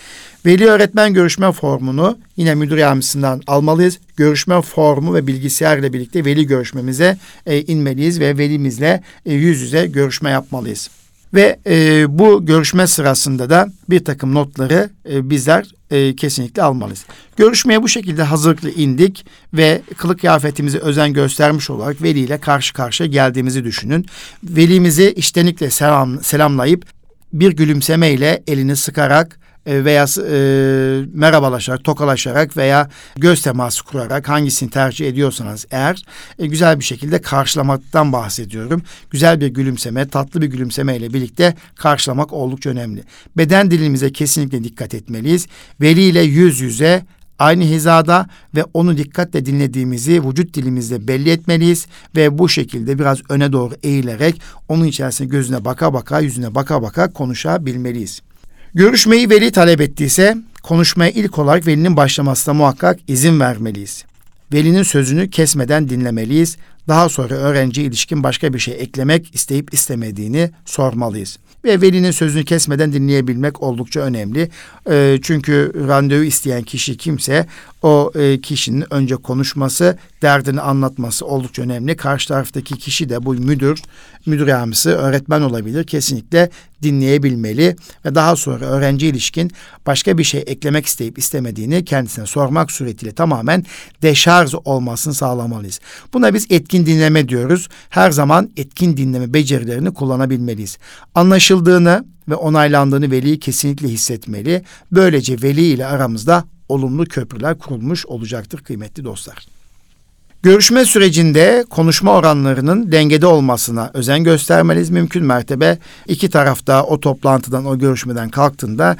Veli öğretmen görüşme formunu yine müdür yardımcısından almalıyız. Görüşme formu ve bilgisayar ile birlikte veli görüşmemize e, inmeliyiz ve velimizle e, yüz yüze görüşme yapmalıyız. Ve e, bu görüşme sırasında da bir takım notları e, bizler e, kesinlikle almalıyız. Görüşmeye bu şekilde hazırlıklı indik ve kılık kıyafetimizi özen göstermiş olarak veliyle karşı karşıya geldiğimizi düşünün. Velimizi iştenlikle selam, selamlayıp bir gülümsemeyle elini sıkarak veya e, merhabalaşarak, tokalaşarak veya göz teması kurarak hangisini tercih ediyorsanız eğer e, güzel bir şekilde karşılamaktan bahsediyorum. Güzel bir gülümseme, tatlı bir gülümseme ile birlikte karşılamak oldukça önemli. Beden dilimize kesinlikle dikkat etmeliyiz. Veli ile yüz yüze aynı hizada ve onu dikkatle dinlediğimizi vücut dilimizle belli etmeliyiz ve bu şekilde biraz öne doğru eğilerek onun içerisine gözüne baka baka yüzüne baka baka konuşabilmeliyiz. Görüşmeyi veli talep ettiyse konuşmaya ilk olarak velinin başlamasına muhakkak izin vermeliyiz. velinin sözünü kesmeden dinlemeliyiz. Daha sonra öğrenci ilişkin başka bir şey eklemek isteyip istemediğini sormalıyız ve velinin sözünü kesmeden dinleyebilmek oldukça önemli. E, çünkü randevu isteyen kişi kimse o e, kişinin önce konuşması, derdini anlatması oldukça önemli. Karşı taraftaki kişi de bu müdür, müdür yardımcısı, öğretmen olabilir. Kesinlikle dinleyebilmeli ve daha sonra öğrenci ilişkin başka bir şey eklemek isteyip istemediğini kendisine sormak suretiyle tamamen deşarj olmasını sağlamalıyız. Buna biz etkin dinleme diyoruz. Her zaman etkin dinleme becerilerini kullanabilmeliyiz. Anlaşıldığını ve onaylandığını veli kesinlikle hissetmeli. Böylece veli ile aramızda olumlu köprüler kurulmuş olacaktır kıymetli dostlar. Görüşme sürecinde konuşma oranlarının dengede olmasına özen göstermeliyiz. Mümkün mertebe iki tarafta o toplantıdan, o görüşmeden kalktığında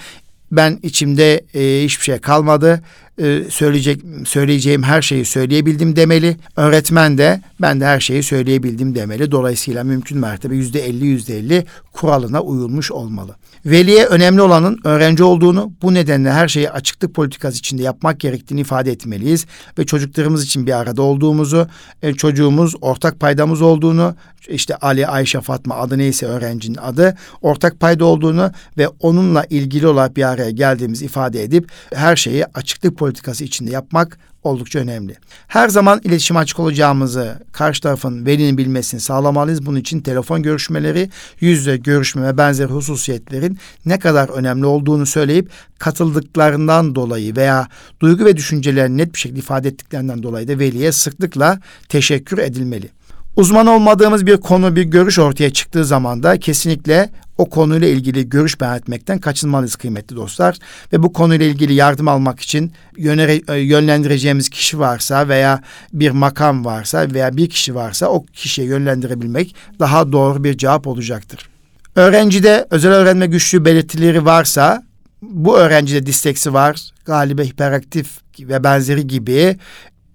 ben içimde e, hiçbir şey kalmadı. E, söyleyecek söyleyeceğim her şeyi söyleyebildim demeli. Öğretmen de ben de her şeyi söyleyebildim demeli. Dolayısıyla mümkün mertebe yüzde elli yüzde elli kuralına uyulmuş olmalı. Veliye önemli olanın öğrenci olduğunu, bu nedenle her şeyi açıklık politikası içinde yapmak gerektiğini ifade etmeliyiz ve çocuklarımız için bir arada olduğumuzu, e, çocuğumuz ortak paydamız olduğunu, işte Ali, Ayşe, Fatma adı neyse öğrencinin adı, ortak payda olduğunu ve onunla ilgili olarak bir araya geldiğimizi ifade edip her şeyi açıklık politikası içinde yapmak oldukça önemli. Her zaman iletişim açık olacağımızı karşı tarafın velinin bilmesini sağlamalıyız. Bunun için telefon görüşmeleri, yüz yüze görüşme ve benzeri hususiyetlerin ne kadar önemli olduğunu söyleyip katıldıklarından dolayı veya duygu ve düşüncelerini net bir şekilde ifade ettiklerinden dolayı da veliye sıklıkla teşekkür edilmeli. Uzman olmadığımız bir konu, bir görüş ortaya çıktığı zaman da kesinlikle o konuyla ilgili görüş beyan etmekten kaçınmalıyız kıymetli dostlar. Ve bu konuyla ilgili yardım almak için yönere, e, yönlendireceğimiz kişi varsa veya bir makam varsa veya bir kişi varsa o kişiye yönlendirebilmek daha doğru bir cevap olacaktır. Öğrencide özel öğrenme güçlüğü belirtileri varsa bu öğrencide disteksi var, galibe hiperaktif ve benzeri gibi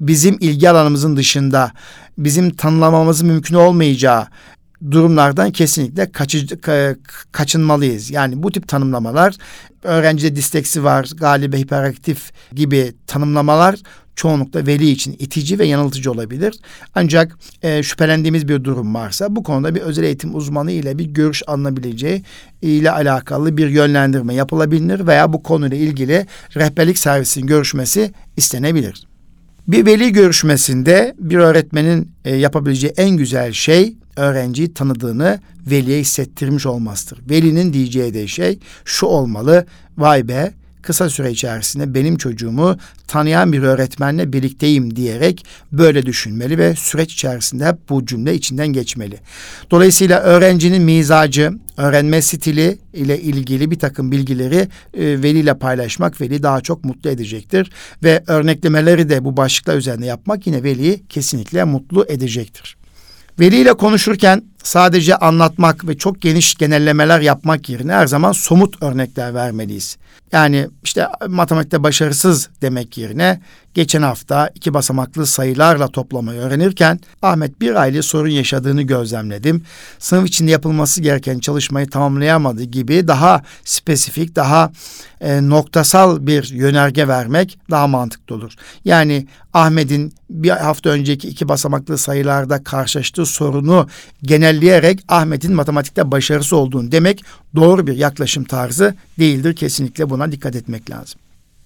bizim ilgi alanımızın dışında bizim tanımlamamız mümkün olmayacağı durumlardan kesinlikle kaçı, kaçınmalıyız. Yani bu tip tanımlamalar öğrencide disteksi var, galibe hiperaktif gibi tanımlamalar çoğunlukla veli için itici ve yanıltıcı olabilir. Ancak e, şüphelendiğimiz bir durum varsa bu konuda bir özel eğitim uzmanı ile bir görüş alınabileceği ile alakalı bir yönlendirme yapılabilir veya bu konuyla ilgili rehberlik servisinin görüşmesi istenebilir. Bir veli görüşmesinde bir öğretmenin e, yapabileceği en güzel şey öğrenciyi tanıdığını veliye hissettirmiş olmasıdır. Velinin diyeceği de şey şu olmalı. Vay be kısa süre içerisinde benim çocuğumu tanıyan bir öğretmenle birlikteyim diyerek böyle düşünmeli ve süreç içerisinde hep bu cümle içinden geçmeli. Dolayısıyla öğrencinin mizacı, öğrenme stili ile ilgili bir takım bilgileri e, veliyle paylaşmak veli daha çok mutlu edecektir. Ve örneklemeleri de bu başlıklar üzerinde yapmak yine veliyi kesinlikle mutlu edecektir. Veliyle konuşurken sadece anlatmak ve çok geniş genellemeler yapmak yerine her zaman somut örnekler vermeliyiz. Yani işte matematikte başarısız demek yerine geçen hafta iki basamaklı sayılarla toplamayı öğrenirken Ahmet bir aile sorun yaşadığını gözlemledim. Sınıf içinde yapılması gereken çalışmayı tamamlayamadı gibi daha spesifik, daha e, noktasal bir yönerge vermek daha mantıklı olur. Yani Ahmet'in bir hafta önceki iki basamaklı sayılarda karşılaştığı sorunu genelleyerek Ahmet'in matematikte başarısı olduğunu demek doğru bir yaklaşım tarzı değildir. Kesinlikle buna dikkat etmek lazım.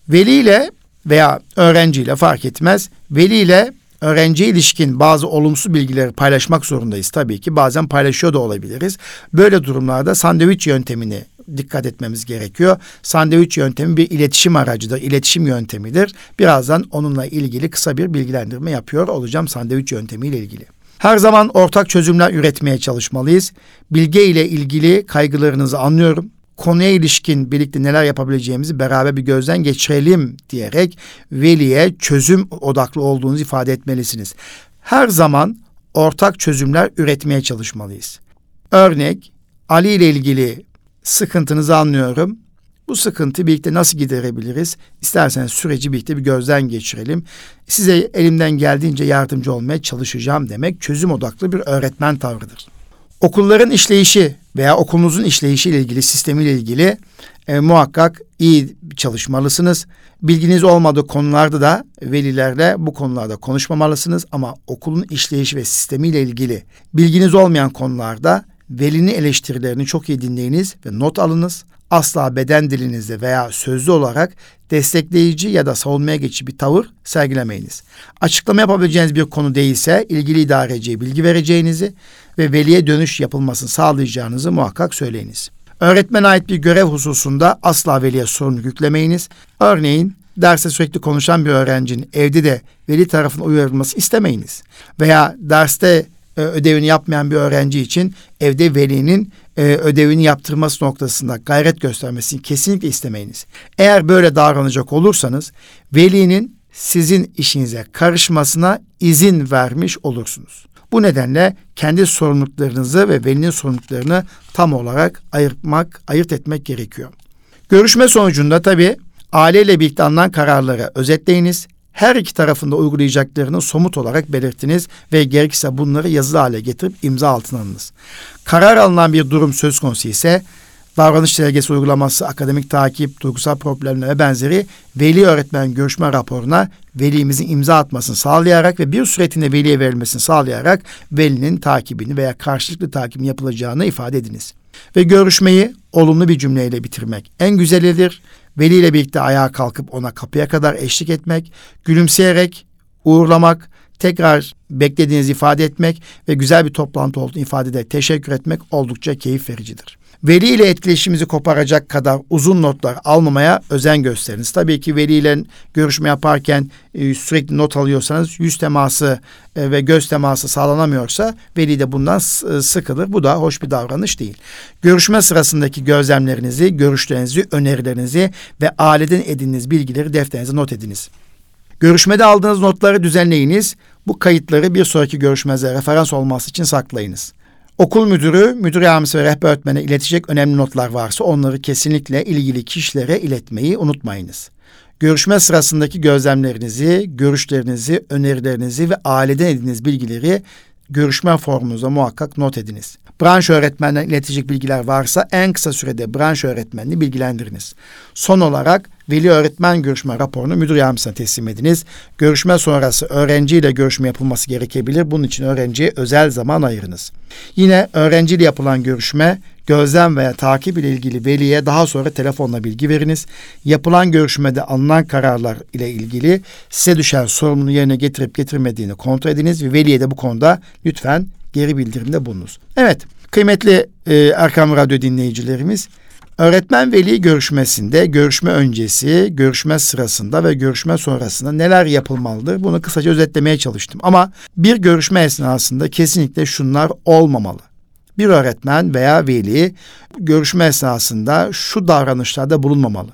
Veli ile veya öğrenciyle fark etmez. Veli ile öğrenci ilişkin bazı olumsuz bilgileri paylaşmak zorundayız tabii ki. Bazen paylaşıyor da olabiliriz. Böyle durumlarda sandviç yöntemini dikkat etmemiz gerekiyor. Sandviç yöntemi bir iletişim aracıdır, iletişim yöntemidir. Birazdan onunla ilgili kısa bir bilgilendirme yapıyor olacağım sandviç yöntemiyle ilgili. Her zaman ortak çözümler üretmeye çalışmalıyız. Bilge ile ilgili kaygılarınızı anlıyorum konuya ilişkin birlikte neler yapabileceğimizi beraber bir gözden geçirelim diyerek veliye çözüm odaklı olduğunuzu ifade etmelisiniz. Her zaman ortak çözümler üretmeye çalışmalıyız. Örnek Ali ile ilgili sıkıntınızı anlıyorum. Bu sıkıntı birlikte nasıl giderebiliriz? İsterseniz süreci birlikte bir gözden geçirelim. Size elimden geldiğince yardımcı olmaya çalışacağım demek çözüm odaklı bir öğretmen tavrıdır. Okulların işleyişi veya okulunuzun işleyişiyle ilgili, sistemiyle ilgili e, muhakkak iyi çalışmalısınız. Bilginiz olmadığı konularda da velilerle bu konularda konuşmamalısınız ama okulun işleyişi ve sistemiyle ilgili bilginiz olmayan konularda velinin eleştirilerini çok iyi dinleyiniz ve not alınız. Asla beden dilinizde veya sözlü olarak destekleyici ya da savunmaya geçici bir tavır sergilemeyiniz. Açıklama yapabileceğiniz bir konu değilse ilgili idareciye bilgi vereceğinizi ve veliye dönüş yapılmasını sağlayacağınızı muhakkak söyleyiniz. Öğretmene ait bir görev hususunda asla veliye sorumluluk yüklemeyiniz. Örneğin derste sürekli konuşan bir öğrencinin evde de veli tarafından uyarılması istemeyiniz. Veya derste e, ödevini yapmayan bir öğrenci için evde velinin e, ödevini yaptırması noktasında gayret göstermesini kesinlikle istemeyiniz. Eğer böyle davranacak olursanız velinin sizin işinize karışmasına izin vermiş olursunuz. Bu nedenle kendi sorumluluklarınızı ve velinin sorumluluklarını tam olarak ayırtmak, ayırt etmek gerekiyor. Görüşme sonucunda tabii aileyle birlikte alınan kararları özetleyiniz. Her iki tarafında uygulayacaklarını somut olarak belirtiniz ve gerekirse bunları yazılı hale getirip imza altına alınız. Karar alınan bir durum söz konusu ise davranış delgesi uygulaması, akademik takip, duygusal problemler ve benzeri veli öğretmen görüşme raporuna velimizin imza atmasını sağlayarak ve bir süretinde veliye verilmesini sağlayarak velinin takibini veya karşılıklı takibin yapılacağını ifade ediniz. Ve görüşmeyi olumlu bir cümleyle bitirmek en güzelidir. Veliyle birlikte ayağa kalkıp ona kapıya kadar eşlik etmek, gülümseyerek uğurlamak, tekrar beklediğinizi ifade etmek ve güzel bir toplantı olduğunu ifade ederek teşekkür etmek oldukça keyif vericidir. Veli ile etkileşimimizi koparacak kadar uzun notlar almamaya özen gösteriniz. Tabii ki veli ile görüşme yaparken e, sürekli not alıyorsanız yüz teması e, ve göz teması sağlanamıyorsa veli de bundan e, sıkılır. Bu da hoş bir davranış değil. Görüşme sırasındaki gözlemlerinizi, görüşlerinizi, önerilerinizi ve aileden edindiğiniz bilgileri defterinize not ediniz. Görüşmede aldığınız notları düzenleyiniz. Bu kayıtları bir sonraki görüşmenize referans olması için saklayınız. Okul müdürü, müdür yardımcısı ve rehber öğretmene iletecek önemli notlar varsa onları kesinlikle ilgili kişilere iletmeyi unutmayınız. Görüşme sırasındaki gözlemlerinizi, görüşlerinizi, önerilerinizi ve aileden edindiğiniz bilgileri görüşme formunuza muhakkak not ediniz. Branş öğretmenden iletecek bilgiler varsa en kısa sürede branş öğretmenini bilgilendiriniz. Son olarak veli öğretmen görüşme raporunu müdür yardımcısına teslim ediniz. Görüşme sonrası öğrenciyle görüşme yapılması gerekebilir. Bunun için öğrenciye özel zaman ayırınız. Yine öğrenciyle yapılan görüşme gözlem veya takip ile ilgili veliye daha sonra telefonla bilgi veriniz. Yapılan görüşmede alınan kararlar ile ilgili size düşen sorumluluğu yerine getirip getirmediğini kontrol ediniz ve veliye de bu konuda lütfen geri bildirimde bulunuz. Evet, kıymetli e, Erkam Radyo dinleyicilerimiz, öğretmen veli görüşmesinde, görüşme öncesi, görüşme sırasında ve görüşme sonrasında neler yapılmalıdır? Bunu kısaca özetlemeye çalıştım. Ama bir görüşme esnasında kesinlikle şunlar olmamalı. Bir öğretmen veya veli görüşme esnasında şu davranışlarda bulunmamalı.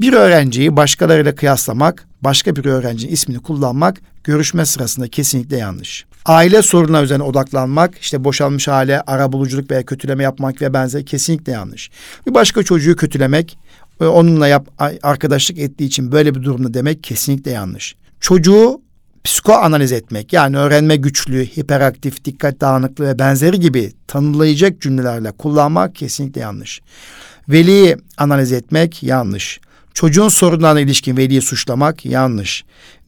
Bir öğrenciyi başkalarıyla kıyaslamak, başka bir öğrencinin ismini kullanmak görüşme sırasında kesinlikle yanlış. Aile sorununa üzerine odaklanmak, işte boşanmış hale, ara buluculuk veya kötüleme yapmak ve benzeri kesinlikle yanlış. Bir başka çocuğu kötülemek, onunla yap, arkadaşlık ettiği için böyle bir durumda demek kesinlikle yanlış. Çocuğu psiko analiz etmek yani öğrenme güçlüğü, hiperaktif, dikkat dağınıklığı ve benzeri gibi tanımlayacak cümlelerle kullanmak kesinlikle yanlış. Veliyi analiz etmek yanlış. Çocuğun sorunlarına ilişkin veliyi suçlamak yanlış.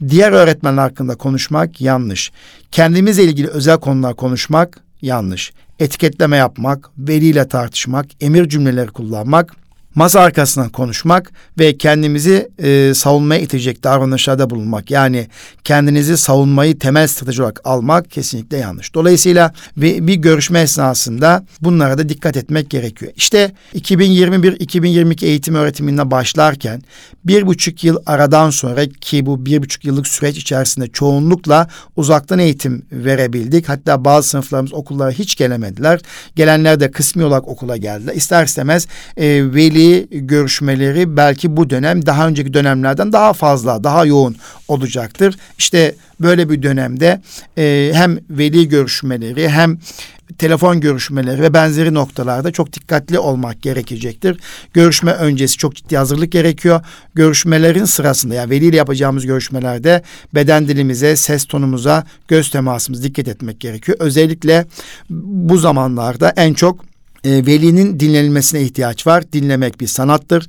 Diğer öğretmenler hakkında konuşmak yanlış. Kendimizle ilgili özel konular konuşmak yanlış. Etiketleme yapmak, veliyle tartışmak, emir cümleleri kullanmak masa arkasından konuşmak ve kendimizi e, savunmaya itecek davranışlarda bulunmak. Yani kendinizi savunmayı temel strateji olarak almak kesinlikle yanlış. Dolayısıyla bir, bir görüşme esnasında bunlara da dikkat etmek gerekiyor. İşte 2021-2022 eğitim öğretimine başlarken bir buçuk yıl aradan sonra ki bu bir buçuk yıllık süreç içerisinde çoğunlukla uzaktan eğitim verebildik. Hatta bazı sınıflarımız okullara hiç gelemediler. Gelenler de kısmi olarak okula geldiler. İster istemez e, veli veli görüşmeleri belki bu dönem daha önceki dönemlerden daha fazla, daha yoğun olacaktır. İşte böyle bir dönemde e, hem veli görüşmeleri hem telefon görüşmeleri ve benzeri noktalarda çok dikkatli olmak gerekecektir. Görüşme öncesi çok ciddi hazırlık gerekiyor. Görüşmelerin sırasında yani veliyle yapacağımız görüşmelerde beden dilimize, ses tonumuza, göz temasımıza dikkat etmek gerekiyor. Özellikle bu zamanlarda en çok e, velinin dinlenilmesine ihtiyaç var. Dinlemek bir sanattır.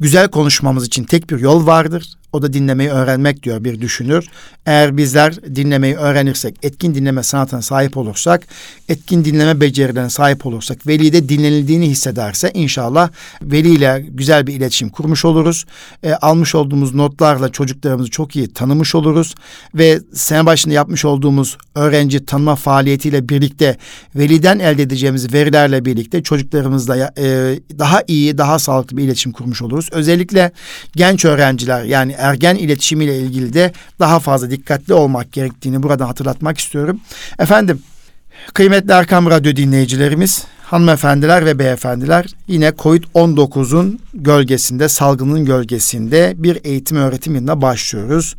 Güzel konuşmamız için tek bir yol vardır. O da dinlemeyi öğrenmek diyor bir düşünür. Eğer bizler dinlemeyi öğrenirsek, etkin dinleme sanatına sahip olursak, etkin dinleme becerilerine sahip olursak, veli de dinlenildiğini hissederse inşallah veliyle güzel bir iletişim kurmuş oluruz. E, almış olduğumuz notlarla çocuklarımızı çok iyi tanımış oluruz. Ve sene başında yapmış olduğumuz öğrenci tanıma faaliyetiyle birlikte veliden elde edeceğimiz verilerle birlikte çocuklarımızla e, daha iyi, daha sağlıklı bir iletişim kurmuş oluruz. Özellikle genç öğrenciler yani ergen iletişimiyle ilgili de daha fazla dikkatli olmak gerektiğini buradan hatırlatmak istiyorum. Efendim kıymetli Erkam Radyo dinleyicilerimiz hanımefendiler ve beyefendiler yine COVID-19'un gölgesinde, salgının gölgesinde bir eğitim öğretim yılına başlıyoruz.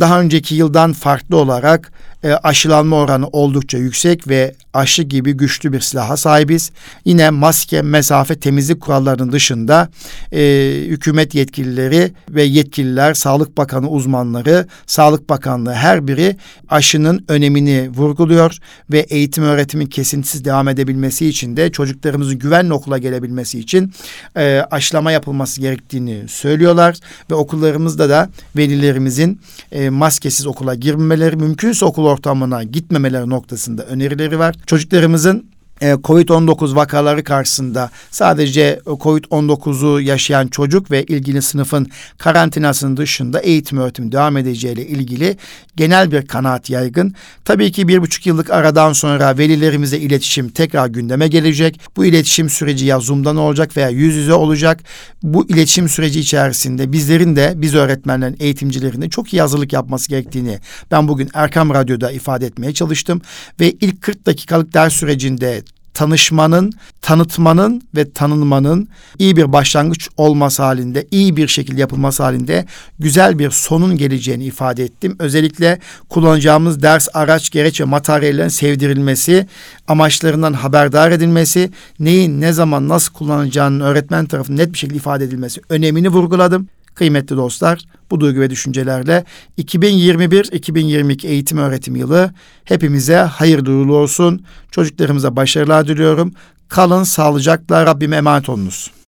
Daha önceki yıldan farklı olarak e, aşılanma oranı oldukça yüksek ve aşı gibi güçlü bir silaha sahibiz. Yine maske, mesafe, temizlik kurallarının dışında e, hükümet yetkilileri ve yetkililer, Sağlık Bakanı uzmanları, Sağlık Bakanlığı her biri aşının önemini vurguluyor ve eğitim öğretimin kesintisiz devam edebilmesi için de çocuklarımızın güvenli okula gelebilmesi için e, aşılama yapılması gerektiğini söylüyorlar ve okullarımızda da velilerimizin e, maskesiz okula girmemeleri mümkünse okul ortamına gitmemeleri noktasında önerileri var. Çocuklarımızın Covid-19 vakaları karşısında sadece Covid-19'u yaşayan çocuk ve ilgili sınıfın karantinasının dışında eğitim öğretim devam edeceğiyle ilgili genel bir kanaat yaygın. Tabii ki bir buçuk yıllık aradan sonra velilerimize iletişim tekrar gündeme gelecek. Bu iletişim süreci ya Zoom'dan olacak veya yüz yüze olacak. Bu iletişim süreci içerisinde bizlerin de biz öğretmenlerin, eğitimcilerin çok iyi hazırlık yapması gerektiğini ben bugün Erkam Radyo'da ifade etmeye çalıştım. Ve ilk 40 dakikalık ders sürecinde tanışmanın, tanıtmanın ve tanınmanın iyi bir başlangıç olması halinde, iyi bir şekilde yapılması halinde güzel bir sonun geleceğini ifade ettim. Özellikle kullanacağımız ders, araç, gereç ve materyallerin sevdirilmesi, amaçlarından haberdar edilmesi, neyin ne zaman nasıl kullanacağının öğretmen tarafından net bir şekilde ifade edilmesi önemini vurguladım. Kıymetli dostlar, bu duygu ve düşüncelerle 2021-2022 eğitim öğretim yılı hepimize hayır duyulu olsun. Çocuklarımıza başarılar diliyorum. Kalın sağlıcakla Rabbime emanet olunuz.